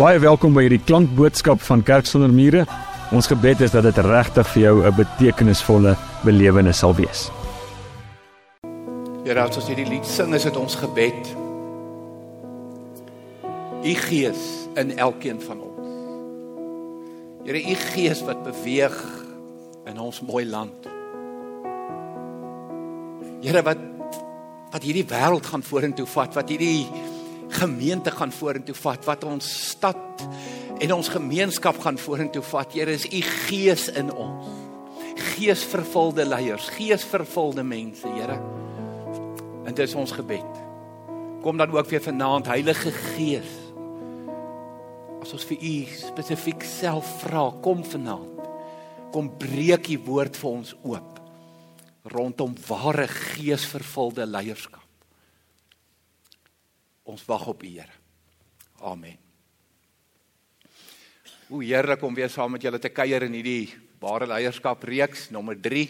Baie welkom by hierdie klankboodskap van Kerk sonder mure. Ons gebed is dat dit regtig vir jou 'n betekenisvolle belewenis sal wees. Here, as ons hierdie lied sing, is dit ons gebed. U Gees in elkeen van ons. Here, u Gees wat beweeg in ons mooi land. Here wat wat hierdie wêreld gaan vorentoe vat, wat hierdie gemeente gaan vorentoe vat, wat ons stad en ons gemeenskap gaan vorentoe vat. Here, is u Gees in ons. Geesvervulde leiers, geesvervulde mense, Here. En dit is ons gebed. Kom dan ook weer vanaand Heilige Gees. As ons vir u spesifiek self vra, kom vanaand. Kom breek u woord vir ons oop rondom ware geesvervulde leierskap. Ons wag op U, Here. Amen. O heerlik om weer saam met julle te kuier in hierdie ware leierskap reeks nommer 3.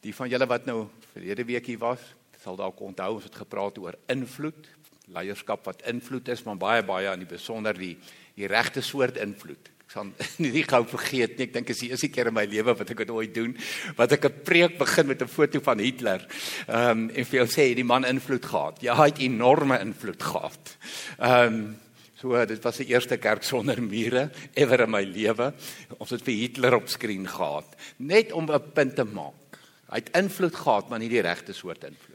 Die van julle wat nou verlede week hier was, sal dalk onthou ons het gepraat oor invloed, leierskap wat invloed is, maar baie baie aan die besonder die die regte soort invloed sal nie die gou vergeet nie. Ek dink is die eerste keer in my lewe wat ek dit ooit doen, wat ek 'n preek begin met 'n foto van Hitler. Ehm um, en vir jou sê die man invloed gehad. Ja, hy het enorme invloed gehad. Ehm um, so dit was die eerste kerk sonder mure ever in my lewe. Ons het vir Hitler op skerm gehad, net om 'n punt te maak. Hy het invloed gehad, maar nie die regte soort invloed.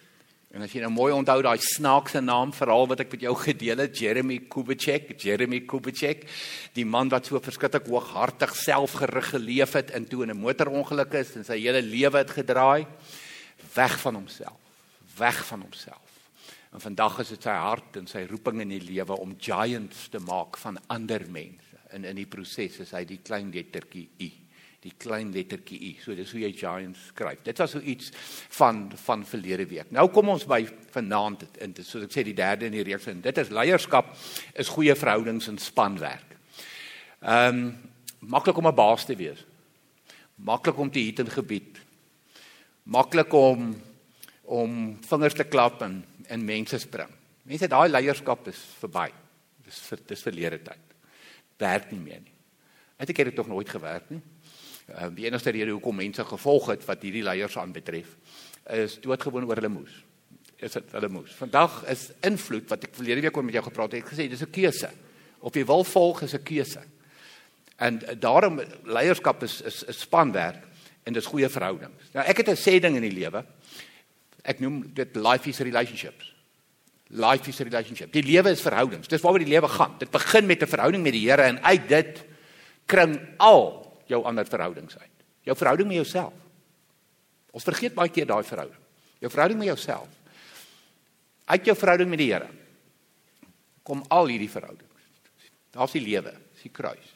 En as jy nou mooi onthou daai snaakse naam verhaal wat ek met jou gedeel het, Jeremy Kubitschek, Jeremy Kubitschek, die man wat so verskriklik hooghartig selfgerig geleef het en toe in 'n motorongeluk is en sy hele lewe het gedraai weg van homself, weg van homself. En vandag is dit sy hart en sy roeping in die lewe om giants te maak van ander mense. En in die proses is hy die klein lettertjie U die klein lettertjie u. So dis hoe jy giants skryf. Dit was so iets van van verlede week. Nou kom ons by vanaand in soos ek sê die derde in die reeks en dit is leierskap is goeie verhoudings en spanwerk. Ehm um, maklik om 'n baas te wees. Maklik om te hit in gebied. Maklik om om vingers te klap en en mense spring. Mense daai leierskap is verby. Dis vir dis verlede tyd. Werk nie meer nie. Het ek dit tog nooit gewerk nie. Ehm uh, die enigste rede hoekom mense gevolg het wat hierdie leiers aanbetref is doodgewoon oor hulle moes. Is dit hulle moes. Vandag is invloed wat ek verlede week oor met jou gepraat het, ek gesê dis 'n keuse. Of jy wil volg is 'n keuse. En uh, daarom leierskap is is 'n spanwerk en dis goeie verhoudings. Nou ek het 'n sê ding in die lewe. Ek noem dit life is relationships. Life is relationship. Die lewe is verhoudings. Dis waaroor die lewe gaan. Dit begin met 'n verhouding met die Here en uit dit kring al jou ander verhoudings uit. Jou verhouding met jouself. Ons vergeet baie keer daai verhouding. Jou verhouding met jouself. Uit jou verhouding met die Here kom al hierdie verhoudings. Daar's die lewe, die kruis.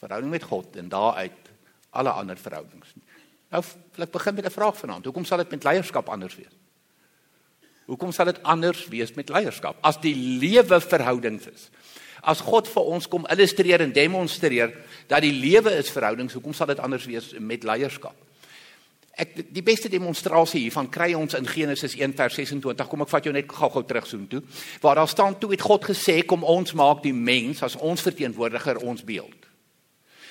Verhouding met God en daaruit alle ander verhoudings. Nou wil ek begin met 'n vraag vanaand. Hoekom sal dit met leierskap anders wees? Hoekom sal dit anders wees met leierskap as die lewe verhoudings is? As God vir ons kom illustreer en demonstreer dat die lewe is verhoudings, hoekom sal dit anders wees met leierskap? Ek die beste demonstrasie hiervan kry ons in Genesis 1:26. Kom ek vat jou net gou-gou terug so toe. Waar daar staan toe het God gesê kom ons maak die mens as ons verteenwoordiger ons beeld.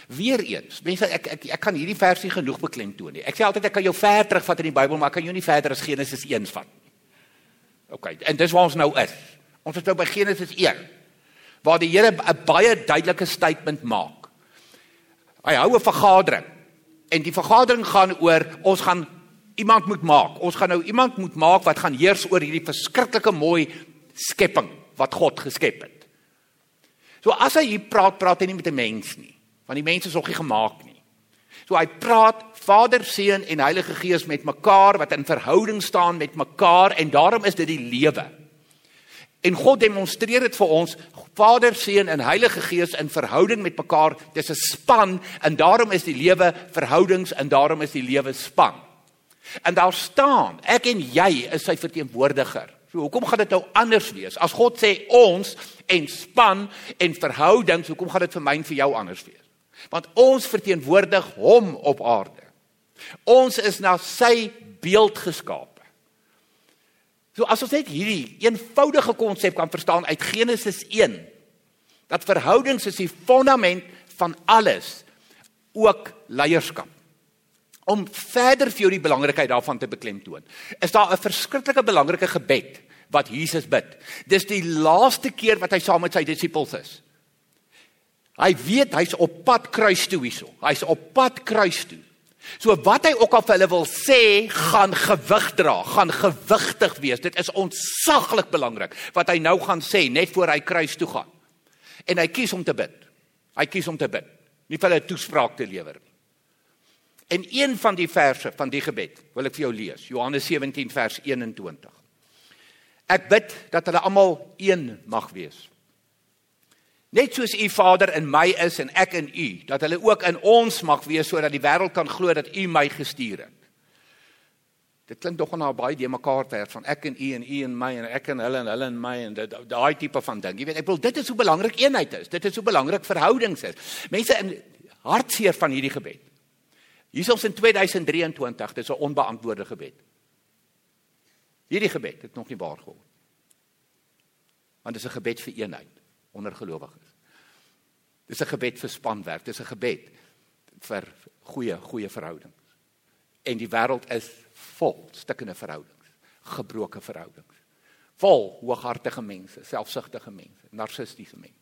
Weereens, mense ek ek ek kan hierdie versie genoeg beklemtoon nie. Ek sê altyd ek kan jou ver terugvat in die Bybel, maar ek kan jou nie verder as Genesis 1 vat nie. OK, en dis waar ons nou is. Ons is nou by Genesis 1 waar die Here 'n baie duidelike statement maak. Hy hou 'n vergadering en die vergadering gaan oor ons gaan iemand moet maak. Ons gaan nou iemand moet maak wat gaan heers oor hierdie verskriklike mooi skepping wat God geskep het. So as hy hier praat, praat hy nie met 'n mens nie, want die mens is nog nie gemaak nie. So hy praat Vader, Seun en Heilige Gees met mekaar wat in verhouding staan met mekaar en daarom is dit die lewe. En God demonstreer dit vir ons, Vader, Seun en Heilige Gees in verhouding met mekaar. Dis 'n span en daarom is die lewe verhoudings en daarom is die lewe span. En daar staan, ek en jy is sy verteenwoordiger. So hoekom gaan dit nou anders wees? As God sê ons en span en verhoudings, hoekom gaan dit vir my en vir jou anders wees? Want ons verteenwoordig hom op aarde. Ons is na sy beeld geskaap. So as ons net hierdie eenvoudige konsep kan verstaan uit Genesis 1, Dat verhoudings is die fondament van alles, ook leierskap. Om verder vir jou die belangrikheid daarvan te beklemtoon, is daar 'n verskriklike belangrike gebed wat Jesus bid. Dis die laaste keer wat hy saam met sy disippels is. Hy weet hy's op pad kruis toe hierso. Hy's op pad kruis toe. So wat hy ook al vir hulle wil sê, gaan gewig dra, gaan gewigtig wees. Dit is ontsaglik belangrik wat hy nou gaan sê net voor hy kruis toe gaan. En hy kies om te bid. Hy kies om te bid. Nie vir hulle toespraak te lewer nie. En een van die verse van die gebed wil ek vir jou lees. Johannes 17 vers 21. Ek bid dat hulle almal een mag wees Net soos u Vader in my is en ek in u, dat hulle ook in ons mag wees sodat die wêreld kan glo dat u my gestuur het. Dit klink tog nou baie die mekaar werk van ek en u en u en my en ek en hulle en hulle en my en daai tipe van ding. Jy weet, ek wil dit is hoe belangrik eenheid is. Dit is hoe belangrik verhoudings is. Mense in hartseer van hierdie gebed. Hier is ons in 2023, dit is 'n onbeantwoorde gebed. Hierdie gebed het nog nie waar geword. Want dit is 'n gebed vir eenheid onder gelowiges. Dis 'n gebed vir spanwerk, dis 'n gebed vir goeie goeie verhoudings. En die wêreld is vol stukkende verhoudings, gebroke verhoudings. Vol hooghartige mense, selfsugtige mense, narcistiese mense.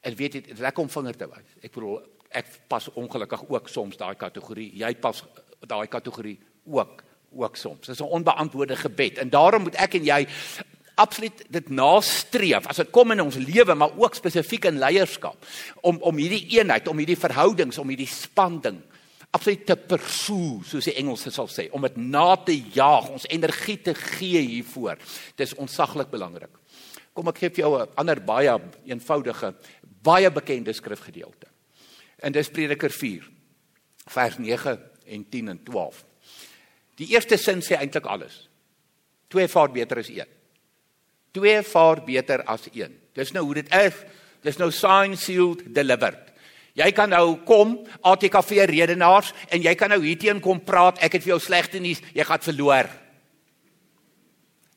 En weet jy, dit lekker om vinger te wys. Ek bedoel ek pas ongelukkig ook soms daai kategorie. Jy pas daai kategorie ook ook soms. Dis 'n onbeantwoorde gebed en daarom moet ek en jy absoluut dit nastreef as dit kom in ons lewe maar ook spesifiek in leierskap om om hierdie eenheid om hierdie verhoudings om hierdie spanding absoluut te pursue soos die Engelse sal sê om dit na te jaag ons energie te gee hiervoor. Dis ontsaglik belangrik. Kom ek gee vir jou 'n ander baie eenvoudige baie bekende skrifgedeelte. En dis Prediker 4 vers 9 en 10 en 12 die eerste sin sê eintlik alles. Twee vaar beter as een Twee vaar beter as een. Dis nou hoe dit is. Dis nou sign sealed delivered. Jy kan nou kom ATKV redenaars en jy kan nou hierteen kom praat. Ek het vir jou slegte nuus. Jy gaan verloor.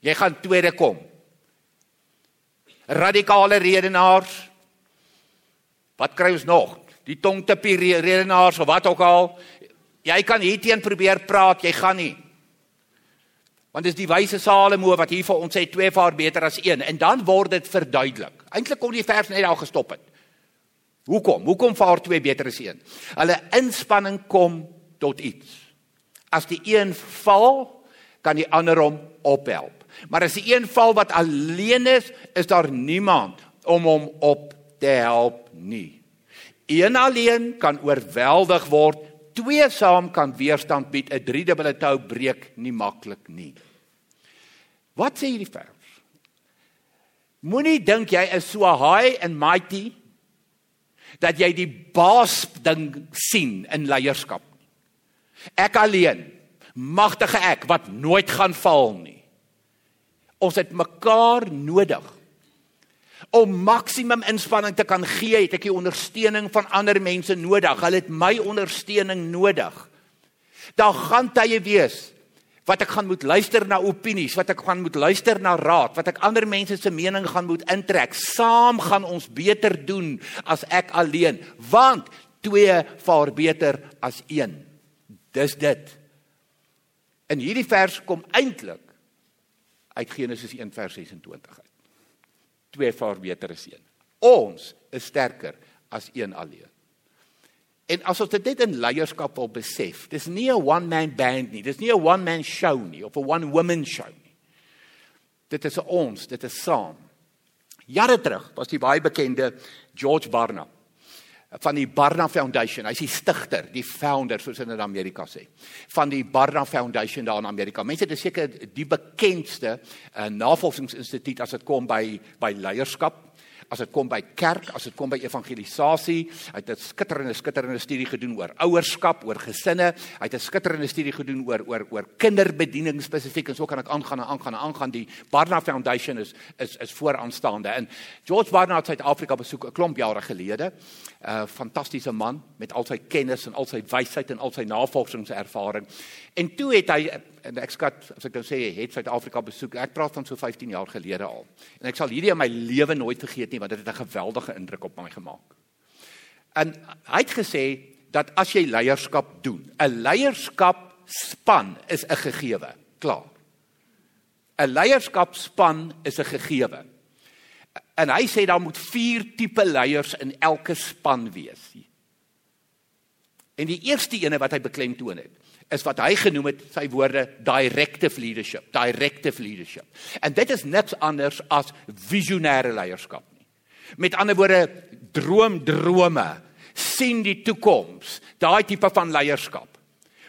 Jy gaan tweede kom. Radikale redenaars. Wat kry ons nog? Die tongtipie redenaars of wat ook al. Jy kan hierteen probeer praat, jy gaan nie. Want dis die wyse Salomo wat hier vir ons sê twee vaar beter as een en dan word dit verduidelik. Eintlik kon die vers net daar gestop het. Hoekom? Hoekom vaar twee beter as een? Hulle inspanning kom tot iets. As die een val, kan die ander hom ophelp. Maar as die een val wat alleen is, is daar niemand om hom op te help nie. Een alleen kan oorweldig word twee saam kan weerstand bied, 'n driedubbele tou breek nie maklik nie. Wat sê hierdie vers? Moenie dink jy is so high and mighty dat jy die baas ding sien in leierskap. Ek alleen, magtige ek wat nooit gaan val nie. Ons het mekaar nodig om maksimum inspanning te kan gee, het ek die ondersteuning van ander mense nodig. Hulle het my ondersteuning nodig. Daar gaan tye wees wat ek gaan moet luister na opinies, wat ek gaan moet luister na raad, wat ek ander mense se mening gaan moet intrek. Saam gaan ons beter doen as ek alleen, want twee vaar beter as een. Dis dit. In hierdie vers kom eintlik uit Genesis 1 vers 26 uit twee vaar beter as een. Ons is sterker as een alleen. En as ons dit net in leierskap wil besef, dis nie 'n one man band nie, dis nie 'n one man show nie of 'n one woman show nie. Dit is ons, dit is saam. Jare terug was die baie bekende George Barna van die Barna Foundation. Hy's die stigter, die founder soos in Amerika sê, van die Barna Foundation daar in Amerika. Mense, dit is seker die bekendste uh, navorsingsinstituut as dit kom by by leierskap as dit kom by kerk, as dit kom by evangelisasie. Hy het 'n skitterende skitterende studie gedoen oor ouerskap, oor gesinne. Hy het 'n skitterende studie gedoen oor oor oor kinderbediening spesifiek en so kan ek aangaan en aangaan en aangaan. Die Barna Foundation is is is vooraanstaande. En George Barna het Suid-Afrika besoek 'n klomp jare gelede. 'n uh, Fantastiese man met al sy kennis en al sy wysheid en al sy navorsingservaring. En toe het hy en ek skat as ek nou sê het Suid-Afrika besoek. Ek praat van so 15 jaar gelede al. En ek sal hierdie in my lewe nooit vergeet nie want dit het 'n geweldige indruk op my gemaak. En hy het gesê dat as jy leierskap doen, 'n leierskapspan is 'n gegewe. Klaar. 'n Leierskapspan is 'n gegewe. En hy sê daar moet 4 tipe leiers in elke span wees. En die eerste ene wat hy beklemtoon het, is wat hy genoem het sy woorde directive leadership, directive leadership. En dit is niks anders as visionêre leierskap nie. Met ander woorde, droom drome, sien die toekoms, daai tipe van leierskap.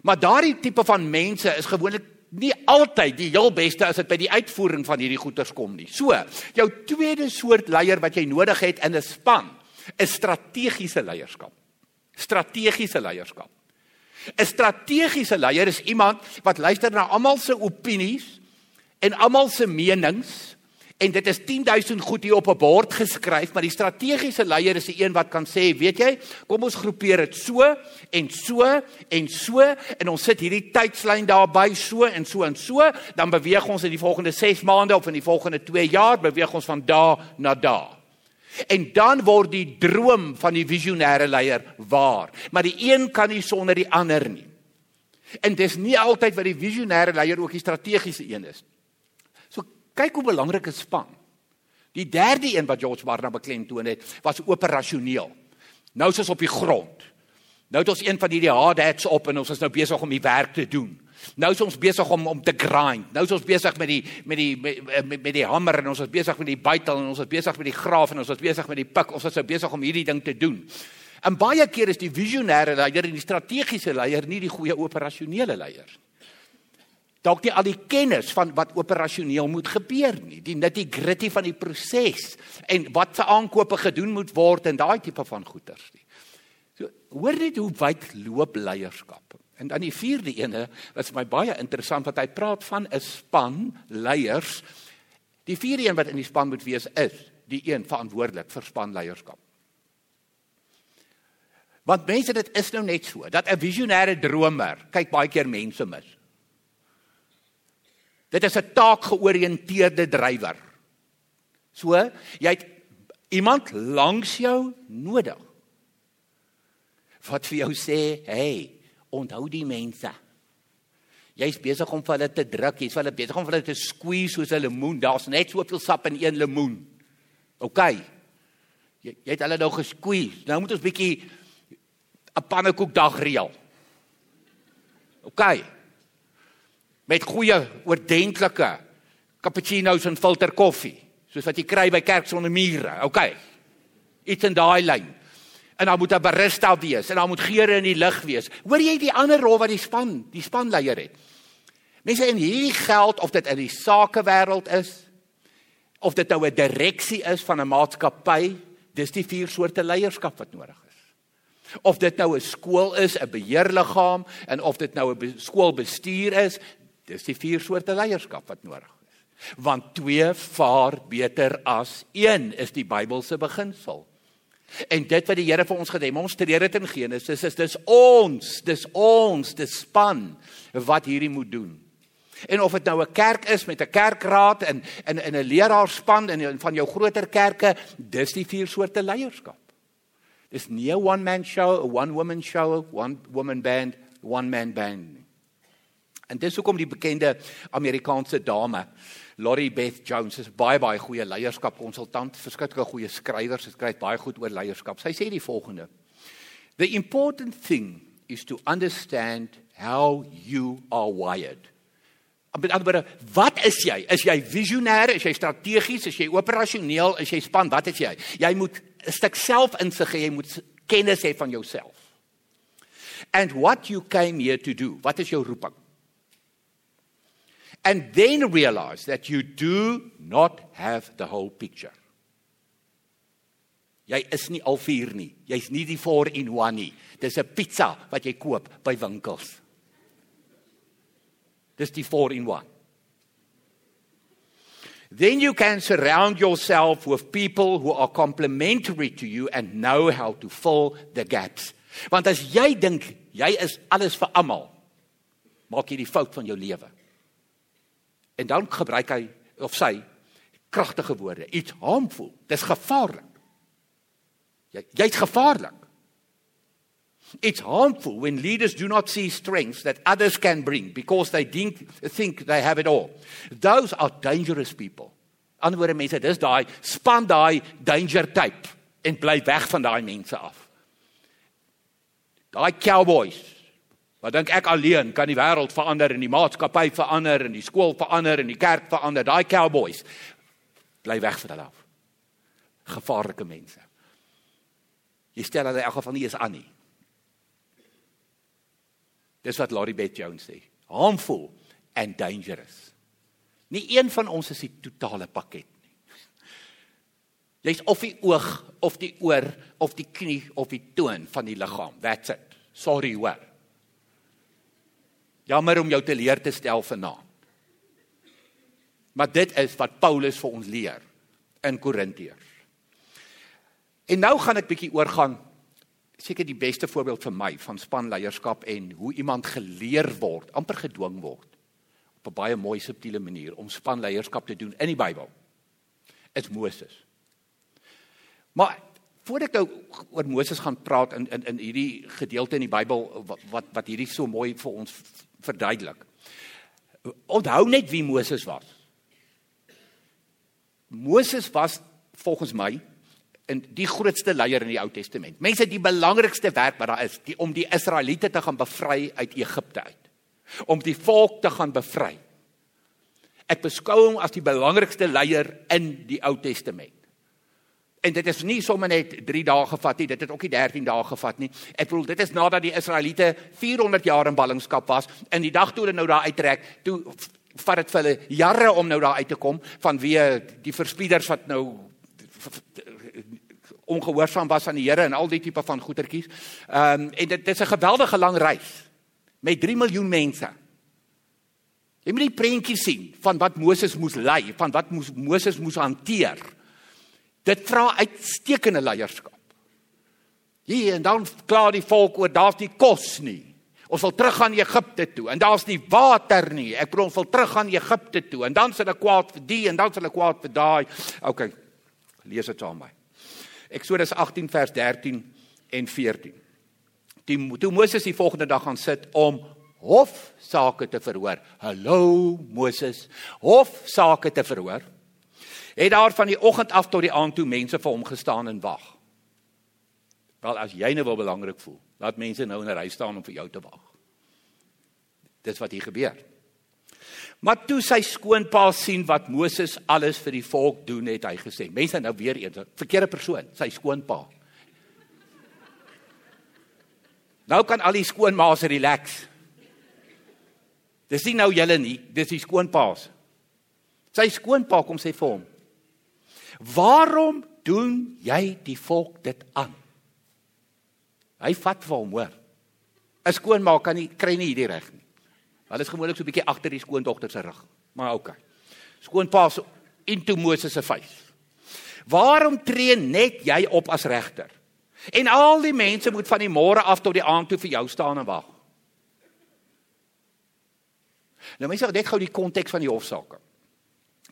Maar daardie tipe van mense is gewoonlik nie altyd die heel beste as dit by die uitvoering van hierdie goeters kom nie. So, jou tweede soort leier wat jy nodig het in 'n span, is strategiese leierskap. Strategiese leierskap. 'n Strategiese leier is iemand wat luister na almal se opinies en almal se menings en dit is 10000 goed hier op 'n bord geskryf, maar die strategiese leier is die een wat kan sê, weet jy, kom ons groepeer dit so en so en so en ons sit hierdie tydslyn daarby so en so en so, dan beweeg ons in die volgende 6 maande of in die volgende 2 jaar beweeg ons van daar na daar. En dan word die droom van die visionêre leier waar. Maar die een kan nie sonder die ander nie. En dis nie altyd wat die visionêre leier ook die strategiese een is. So kyk hoe belangrik is span. Die derde een wat George Barnard beklemtoon het, was operasioneel. Nou is ons op die grond. Nou het ons een van hierdie hard hats op en ons is nou besig om die werk te doen. Nou is ons besig om om te grind. Nou is ons besig met die met die met, met, met die hamer en ons is besig met die bytel en ons is besig met die graaf en ons is besig met die pik. Ons is nou besig om hierdie ding te doen. En baie keer is die visionêre leier en die strategiese leier nie die goeie operasionele leier nie. Dalk nie al die kennis van wat operasioneel moet gebeur nie, die nitty-gritty van die proses en wat se aankope gedoen moet word en daai tipe van goeters nie. So hoor net hoe wyd loop leierskap. En dan die vierde ene wat vir my baie interessant wat hy praat van 'n span leiers. Die vierde een wat in die span moet wees is die een verantwoordelik vir spanleierskap. Want mense dit is nou net so dat 'n visionêre dromer kyk baie keer mense mis. Dit is 'n taakgeoriënteerde drywer. So, jy het iemand langs jou nodig wat vir jou sê, "Hey, onthou die mense. Jy's besig om vir hulle te druk, jy's hulle besig om vir hulle te squeeze soos 'n lemoen. Daar's net soveel sap in een lemoen. OK. Jy, jy het hulle nou gesqueeze. Nou moet ons bietjie 'n pannekoek dag reël. OK. Met goeie oordentlike cappuccino's en filter koffie, soos wat jy kry by kerk sonder mure. OK. Iets in daai lyn en dan moet 'n barista wees en dan moet geure in die lug wees. Hoor jy die ander rol wat die span, die spanleier het? Mense in hierdie geld of dit in die sakewêreld is of dit nou 'n direksie is van 'n maatskappy, dis die vier soorte leierskap wat nodig is. Of dit nou 'n skool is, 'n beheerliggaam en of dit nou 'n skoolbestuur is, dis die vier soorte leierskap wat nodig is. Want twee vaar beter as een is die Bybelse beginsel. En dit wat die Here vir ons gedemonstreer het in Genesis is dis ons, dis ons, dis span wat hierdie moet doen. En of dit nou 'n kerk is met 'n kerkraad en in in 'n leraarspan en van jou groter kerke, dis die vier soorte leierskap. Dis nie 'n one man show, 'n one woman show, one woman band, one man band. En dis hoekom die bekende Amerikaanse dame Lori Beth Jones is baie baie goeie leierskapkonsultant, verskriklike goeie skrywer, sy skryf baie goed oor leierskap. Sy sê die volgende: The important thing is to understand how you are wired. Met ander woorde, wat is jy? Is jy visionêr? Is jy strategies? Is jy operasioneel? Is jy span? Wat is jy? Jy moet 'n stuk selfinsig hê, jy moet kennis hê van jouself. And what you came here to do? Wat is jou roeping? And then realize that you do not have the whole picture. Jy is nie al vier nie. Jy's nie die 4 in 1 nie. Dis 'n pizza wat jy koop by winkels. Dis die 4 in 1. Then you can surround yourself with people who are complementary to you and know how to fill the gaps. Want as jy dink jy is alles vir almal, maak jy die fout van jou lewe. En dan gebruik hy of sy kragtige woorde. It's harmful. Dis gevaarlik. Jy jy's gevaarlik. It's harmful when leaders do not see strengths that others can bring because they think, think they have it all. Those are dangerous people. Anderswoorde mense, dis daai span daai danger tape en bly weg van daai mense af. Daai cowboys. Wat dink ek alleen kan die wêreld verander en die maatskappy verander en die skool verander en die kerk verander. Daai cowboys bly weg van hulle af. Gevaarlike mense. Jy stel hulle in elk geval nie eens aan nie. Dis wat Laurie Beth Jones sê. Harmful and dangerous. Nie een van ons is die totale pakket nie. Jy's of die oog of die oor of die knie of die toon van die liggaam. That's it. Sorry hoor. Jammer om jou te leer te stel vanaand. Maar dit is wat Paulus vir ons leer in Korintiërs. En nou gaan ek bietjie oorgaan seker die beste voorbeeld vir my van spanleierskap en hoe iemand geleer word, amper gedwing word op 'n baie mooi subtiele manier om spanleierskap te doen in die Bybel. Is Moses. Maar voordat ek nou oor Moses gaan praat in in in hierdie gedeelte in die Bybel wat wat, wat hierdie so mooi vir ons verduidelik. Onthou net wie Moses was. Moses was volgens my in die grootste leier in die Ou Testament. Mense die belangrikste werk wat daar is, die, om die Israeliete te gaan bevry uit Egipte uit. Om die volk te gaan bevry. Ek beskou hom as die belangrikste leier in die Ou Testament. En dit is nie sommer net 3 dae gevat nie, dit het ook nie 13 dae gevat nie. Ek bedoel, dit is nadat die Israeliete 400 jaar in ballingskap was en die dag toe hulle nou daar uittrek, toe vat dit vir hulle jare om nou daar uit te kom vanweë die verspieders wat nou ongehoorsaam was aan die Here en al die tipe van goetertjies. Ehm um, en dit, dit is 'n geweldige lang reis met 3 miljoen mense. Jy moet die prentjie sien van wat Moses moes lei, van wat moes Moses moes hanteer. Dit vra uitstekende leierskap. Hier en dan klaar die volk oor daar's nie kos nie. Ons wil terug gaan Egipte toe en daar's nie water nie. Ek bedoel ons wil terug gaan Egipte toe en dan sal ek kwaad vir die en dan sal ek kwaad vir daai. OK. Lees dit saam met my. Eksodus 18 vers 13 en 14. Die toe Moses die volgende dag gaan sit om hofsaake te verhoor. Hallo Moses, hofsaake te verhoor. Het daar van die oggend af tot die aand toe mense vir hom gestaan en wag. Wel as jy nou wel belangrik voel, laat mense nou in 'n ry staan om vir jou te wag. Dis wat hier gebeur. Maar toe sy skoonpa sien wat Moses alles vir die volk doen, het hy gesê: "Mense, nou weer eens, verkeerde persoon, sy skoonpa." Nou kan al die skoonmaas relax. Dis nie nou julle nie, dis die skoonpaas. Sy skoonpa kom sê vir hom: "Waarom doen jy die volk dit aan?" Hy vat vir hom, hoor. 'n Skoonma kan nie kry nie hierdie reg nie. Hulle is gewoonlik so 'n bietjie agter die skoondogter se rug. Maar okay. Skoonpa se into Moses se face. Waarom tree net jy op as regter? En al die mense moet van die môre af tot die aand toe vir jou staan en wag. Nou mense, net gou die konteks van die hofsaake.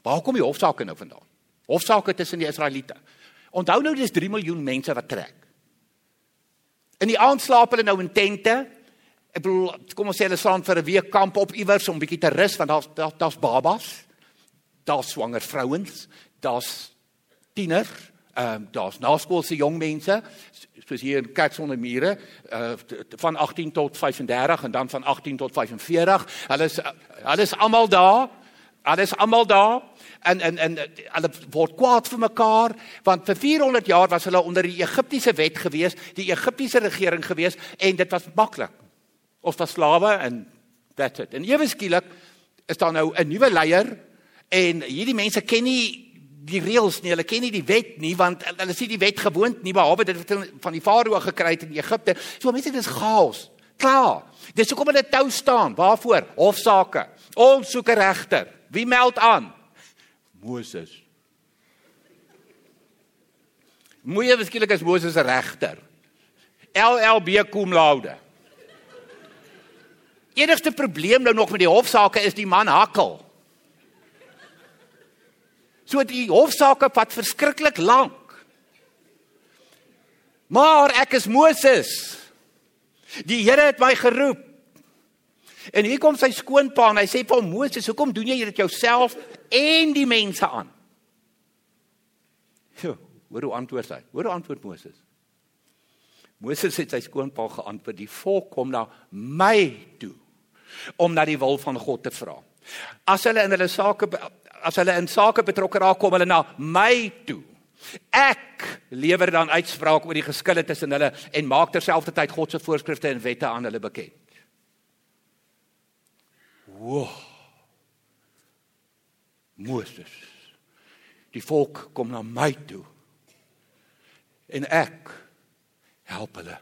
Waar kom die hofsaake nou vandaan? Hofsaake tussen die Israeliete. Onthou nou dis 3 miljoen mense wat trek. In die aand slaap hulle nou in tente Ek bedoel, kom ons sê hulle staan vir 'n week kamp op iewers om bietjie te rus want daar's daar's daar babas. Daar's swanger vrouens, daar's tieners, ehm um, daar's naskoolse jong mense soos hier in Kats onder mure uh, van 18 tot 35 en dan van 18 tot 45. Hulle is hulle is almal daar. Hulle is almal daar en en en hulle word kwaad vir mekaar want vir 400 jaar was hulle onder die Egiptiese wet gewees, die Egiptiese regering gewees en dit was maklik of was slawe en that's it. En ewe skielik is daar nou 'n nuwe leier en hierdie mense ken nie die reëls nie, hulle ken nie die wet nie want hulle sien die wet gewoond nie behalwe dit wat van die farao gekry het in Egipte. So mense dis chaos. Klaar. Dis hoekom hulle tou staan. Waarvoor? Hofsaake. Ons soek 'n regter. Wie meld aan? Moses. Moeie beskiklik is Moses 'n regter. LLB cum laude. Enigste probleem nou nog met die hofsaake is die man hakkel. So die hofsaake vat verskriklik lank. Maar ek is Moses. Die Here het my geroep. En hier kom sy skoonpa en hy sê vir Moses, "Hoekom doen jy dit jouself en die mense aan?" Jo, hoor hoe antwoord hy. Hoor hoe antwoord Moses. Moses het sy skoonpa geantwoord: "Die volk kom na my toe om na die wil van God te vra. As hulle in hulle sake as hulle in sake betrokke raak, kom hulle na my toe. Ek lewer dan uitspraak oor die geskille tussen hulle en maak terselfdertyd God se voorskrifte en wette aan hulle bekend." Wow. Moses. Die volk kom na my toe. En ek help hulle.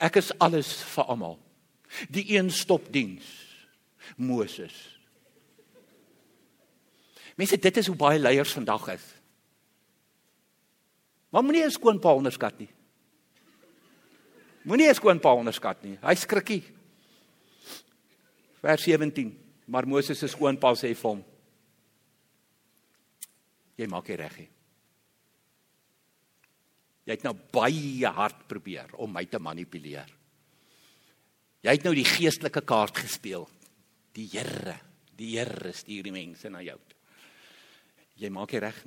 Ek is alles vir almal. Die een stop diens. Moses. Mense, dit is hoe baie leiers vandag is. Maar moenie 'n skoonpa onderskat nie. Moenie 'n skoonpa onderskat nie. Hy skrikkie vers 17. Maar Moses se skoonpa sê vir hom: Jy maak dit reg. Jy het nou baie hard probeer om my te manipuleer. Jy het nou die geestelike kaart gespeel. Die Here, die Here stuur die mense na jou. Jy maak dit reg.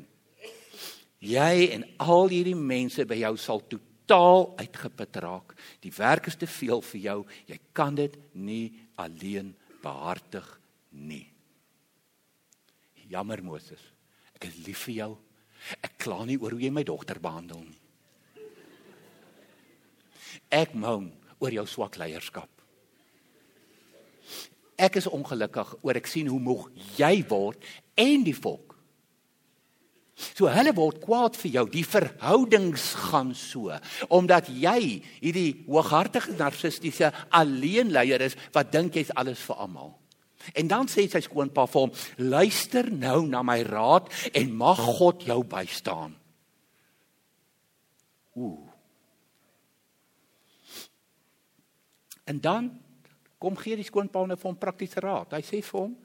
Jy en al hierdie mense by jou sal totaal uitgeput raak. Die werk is te veel vir jou. Jy kan dit nie alleen behartig nie. Jammer Moses. Ek is lief vir jou. Ek kla nie oor hoe jy my dogter behandel nie. Ek moan oor jou swak leierskap. Ek is ongelukkig oor ek sien hoe moeg jy word en die volk. So hulle word kwaad vir jou. Die verhoudings gaan so omdat jy hierdie hooghartige narcistiese alleenleier is wat dink jy's alles vir almal. En dan sê sy skoonpa vir hom: "Luister nou na my raad en mag God jou bystaan." Ooh. En dan kom gee die skoonpa nou vir hom praktiese raad. Hy sê vir hom: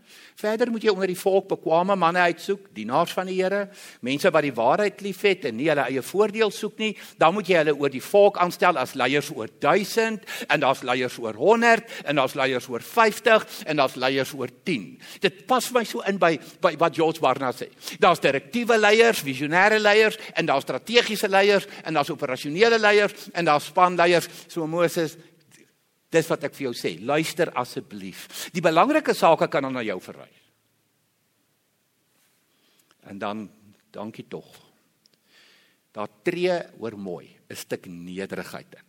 "Verder moet jy onder die volk bekwame manne uitsoek, dienaars van die Here, mense wat die waarheid liefhet en nie hulle eie voordeel soek nie. Dan moet jy hulle oor die volk aanstel as leiers oor 1000 en daar's leiers oor 100 en daar's leiers oor 50 en daar's leiers oor 10. Dit pas my so in by by wat George Barna sê. Daar's direktiewe leiers, visionêre leiers en daar's strategiese leiers en daar's operasionele leiers en daar's spanleiers. So Moses Dis wat ek vir jou sê. Luister asseblief. Die belangrike sake kan dan na jou verwys. En dan dankie tog. Daar tree oor mooi 'n stuk nederigheid in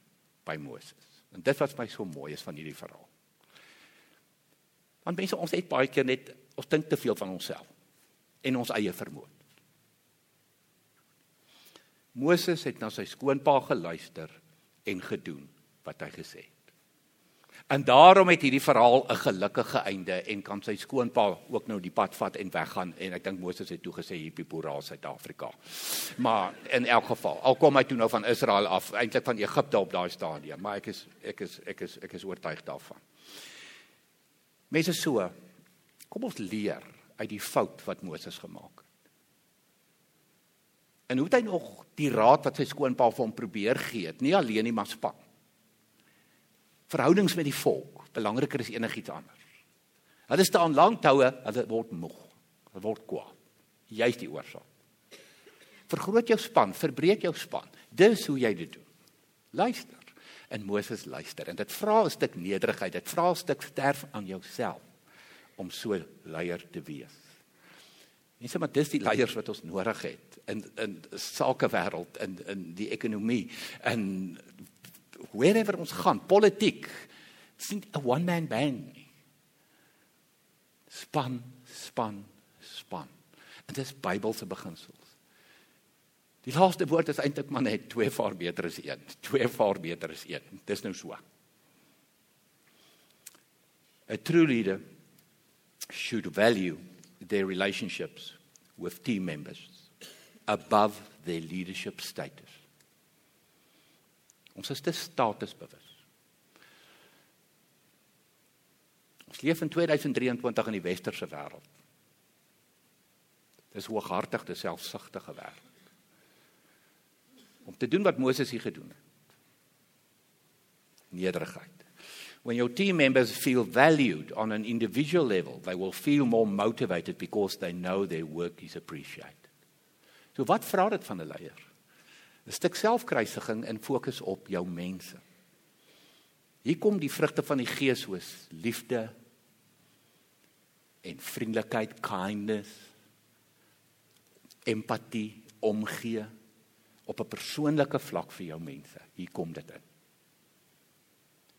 by Moses. En dit wat my so mooi is van hierdie verhaal. Want mense ons het baie keer net ons dink te veel van onsself en ons eie vermoë. Moses het na sy skoonpa geluister en gedoen wat hy gesê het. En daarom het hierdie verhaal 'n gelukkige einde en kan sy skoonpa ook nou die pad vat en weggaan en ek dink Moses het toe gesê hierdie pura Suid-Afrika. Maar in elk geval, al kom hy toe nou van Israel af, eintlik van Egipte op daai stadium, maar ek is ek is ek is ek is oortuig daarvan. Mense so, kom ons leer uit die fout wat Moses gemaak het. En hoe het hy nog die raad wat sy skoonpa vir hom probeer gee, nie alleen nie maar span verhoudings met die volk belangriker as enigiets anders. Hulle staan lank toue, hulle word moeg. Hulle word kwaad. Jy's die oorsaak. Vergroot jou span, verbreek jou span. Dis hoe jy dit doen. Luister. En Moses luister en dit vra 'n stuk nederigheid. Dit vra 'n stuk sterf aan jouself om so leier te wees. Nie sommer dis die leiers wat ons nodig het in in sakewêreld in in die ekonomie en wherever ons gaan, politiek, is nie 'n one man band nie. Span, span, span. En dit is Bybelse beginsels. Die laaste woord is eintlik maar net twee vaar beter as een. Twee vaar beter as een. Dis nou so. A true leader should value their relationships with team members above their leadership status. Ons is te statusbewus. Ons leef in 2023 in die westerse wêreld. Dis hooghartig, dis selfsugtige werk. Om te doen wat Moses hier gedoen het. Nederigheid. When your team members feel valued on an individual level, they will feel more motivated because they know their work is appreciated. So wat vra dit van 'n leier? 'n Stuk selfkruisiging en fokus op jou mense. Hier kom die vrugte van die Gees soos liefde en vriendelikheid, kindness, empatie, omgee op 'n persoonlike vlak vir jou mense. Hier kom dit in.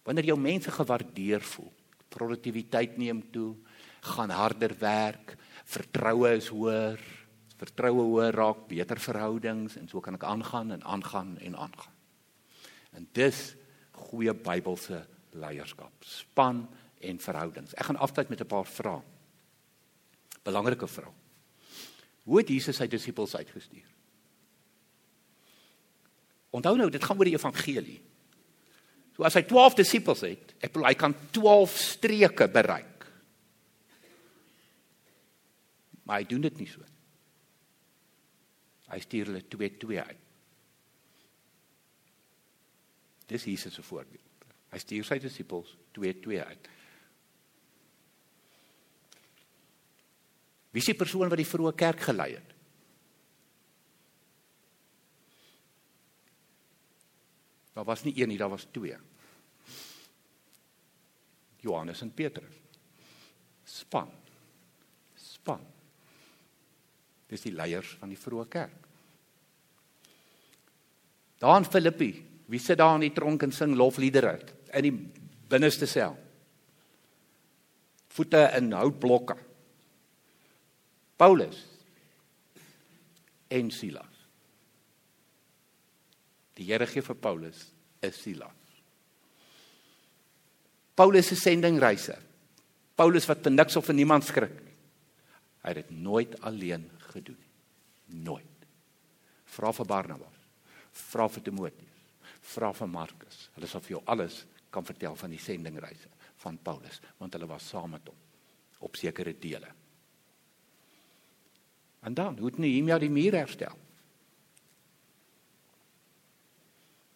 Wanneer jou mense gewaardeer voel, produktiwiteit neem toe, gaan harder werk, vertroue is hoër, vertroue hoër raak, beter verhoudings en so kan ek aangaan en aangaan en aangaan. En dis goeie Bybelse leierskap, span en verhoudings. Ek gaan afsluit met 'n paar vrae. Belangrike vrae. Hoe het Jesus sy disippels uitgestuur? Onthou nou, dit gaan oor die evangelie. So as hy 12 disippels het, ek bedoel hy kan 12 streke bereik. Maar hy doen dit nie so. Hy stuur hulle 2-2 uit. Dis Jesus se voorbeeld. Hy stuur sy disippels 2-2 uit. Wie is die persoon wat die vroeë kerk gelei het? Daar was nie een nie, daar was twee. Johannes en Petrus. Span. Span. Dis die leiers van die vroeë kerk. Daar in Filippi, wie sit daar in die tronk en sing lofliedere in die binneste sel? Voete in houtblokke. Paulus en Silas. Die Here gee vir Paulus 'n Silas. Paulus se sendingreise. Paulus wat vir niks of vir niemand skrik. Hy het dit nooit alleen gedoen nie. Nooit. Vra vir Barnabas. Vra vir Timoteus. Vra vir Markus. Hulle sal vir jou alles kan vertel van die sendingreise van Paulus, want hulle was saam met hom op sekere dele. En dan, hoe het Nehemia die muur herstel?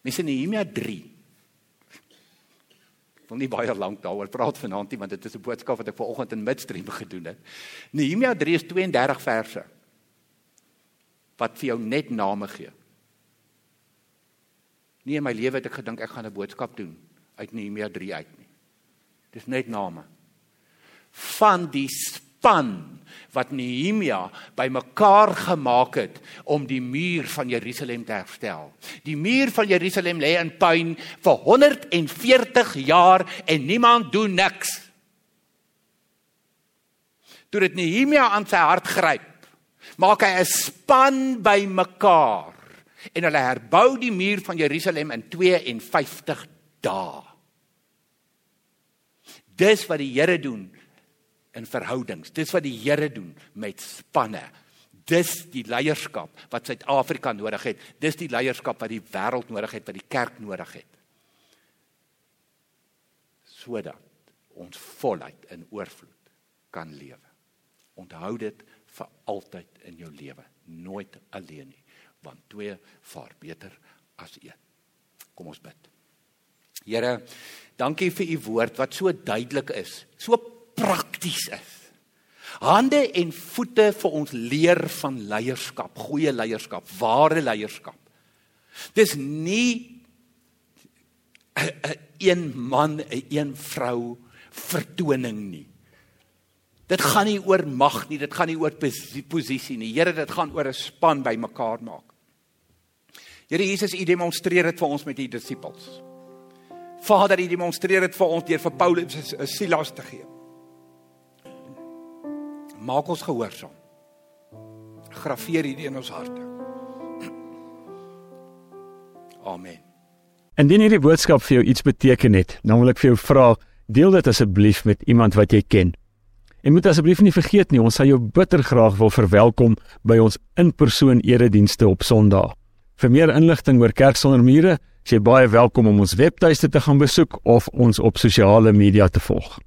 Mes in Nehemia 3. Ek wil nie baie lank daaroor praat vanaand nie want dit is 'n boodskap wat ek vanoggend in midstream gedoen het. Nehemia 3 is 32 verse wat vir jou net name gee. Nie in my lewe het ek gedink ek gaan 'n boodskap doen uit Nehemia 3 uit nie. Dis net name van die span wat Nehemia bymekaar gemaak het om die muur van Jerusalem te herstel. Die muur van Jerusalem lê in puin vir 140 jaar en niemand doen niks. Toe dit Nehemia aan sy hart gryp, maak hy 'n span bymekaar en hulle herbou die muur van Jerusalem in 52 dae. Dis wat die Here doen in verhoudings. Dis wat die Here doen met spanne. Dis die leierskap wat Suid-Afrika nodig het. Dis die leierskap wat die wêreld nodig het, wat die kerk nodig het. Sodat ons voluit in oorvloed kan lewe. Onthou dit vir altyd in jou lewe, nooit alleen nie, want twee vaar beter as een. Kom ons bid. Here, dankie vir u woord wat so duidelik is, so prakties is. Hande en voete vir ons leer van leierskap, goeie leierskap, ware leierskap. Dis nie 'n een man, 'n een vrou vertoning nie. Dit gaan nie oor mag nie, dit gaan nie oor posisie nie. Here, dit gaan oor 'n span by mekaar maak. Here Jesus, U demonstreer dit vir ons met U disippels. Vader, U demonstreer dit vir ons deur vir Paulus 'n Silas te gee maak ons gehoorsaam. Graveer hierdie in ons harte. Amen. Indien hierdie boodskap vir jou iets beteken het, dan wil ek vir jou vra, deel dit asseblief met iemand wat jy ken. En moet asseblief nie vergeet nie, ons sal jou bitter graag wil verwelkom by ons in-persoon eredienste op Sondag. Vir meer inligting oor Kerk sonder mure, is jy baie welkom om ons webtuiste te gaan besoek of ons op sosiale media te volg.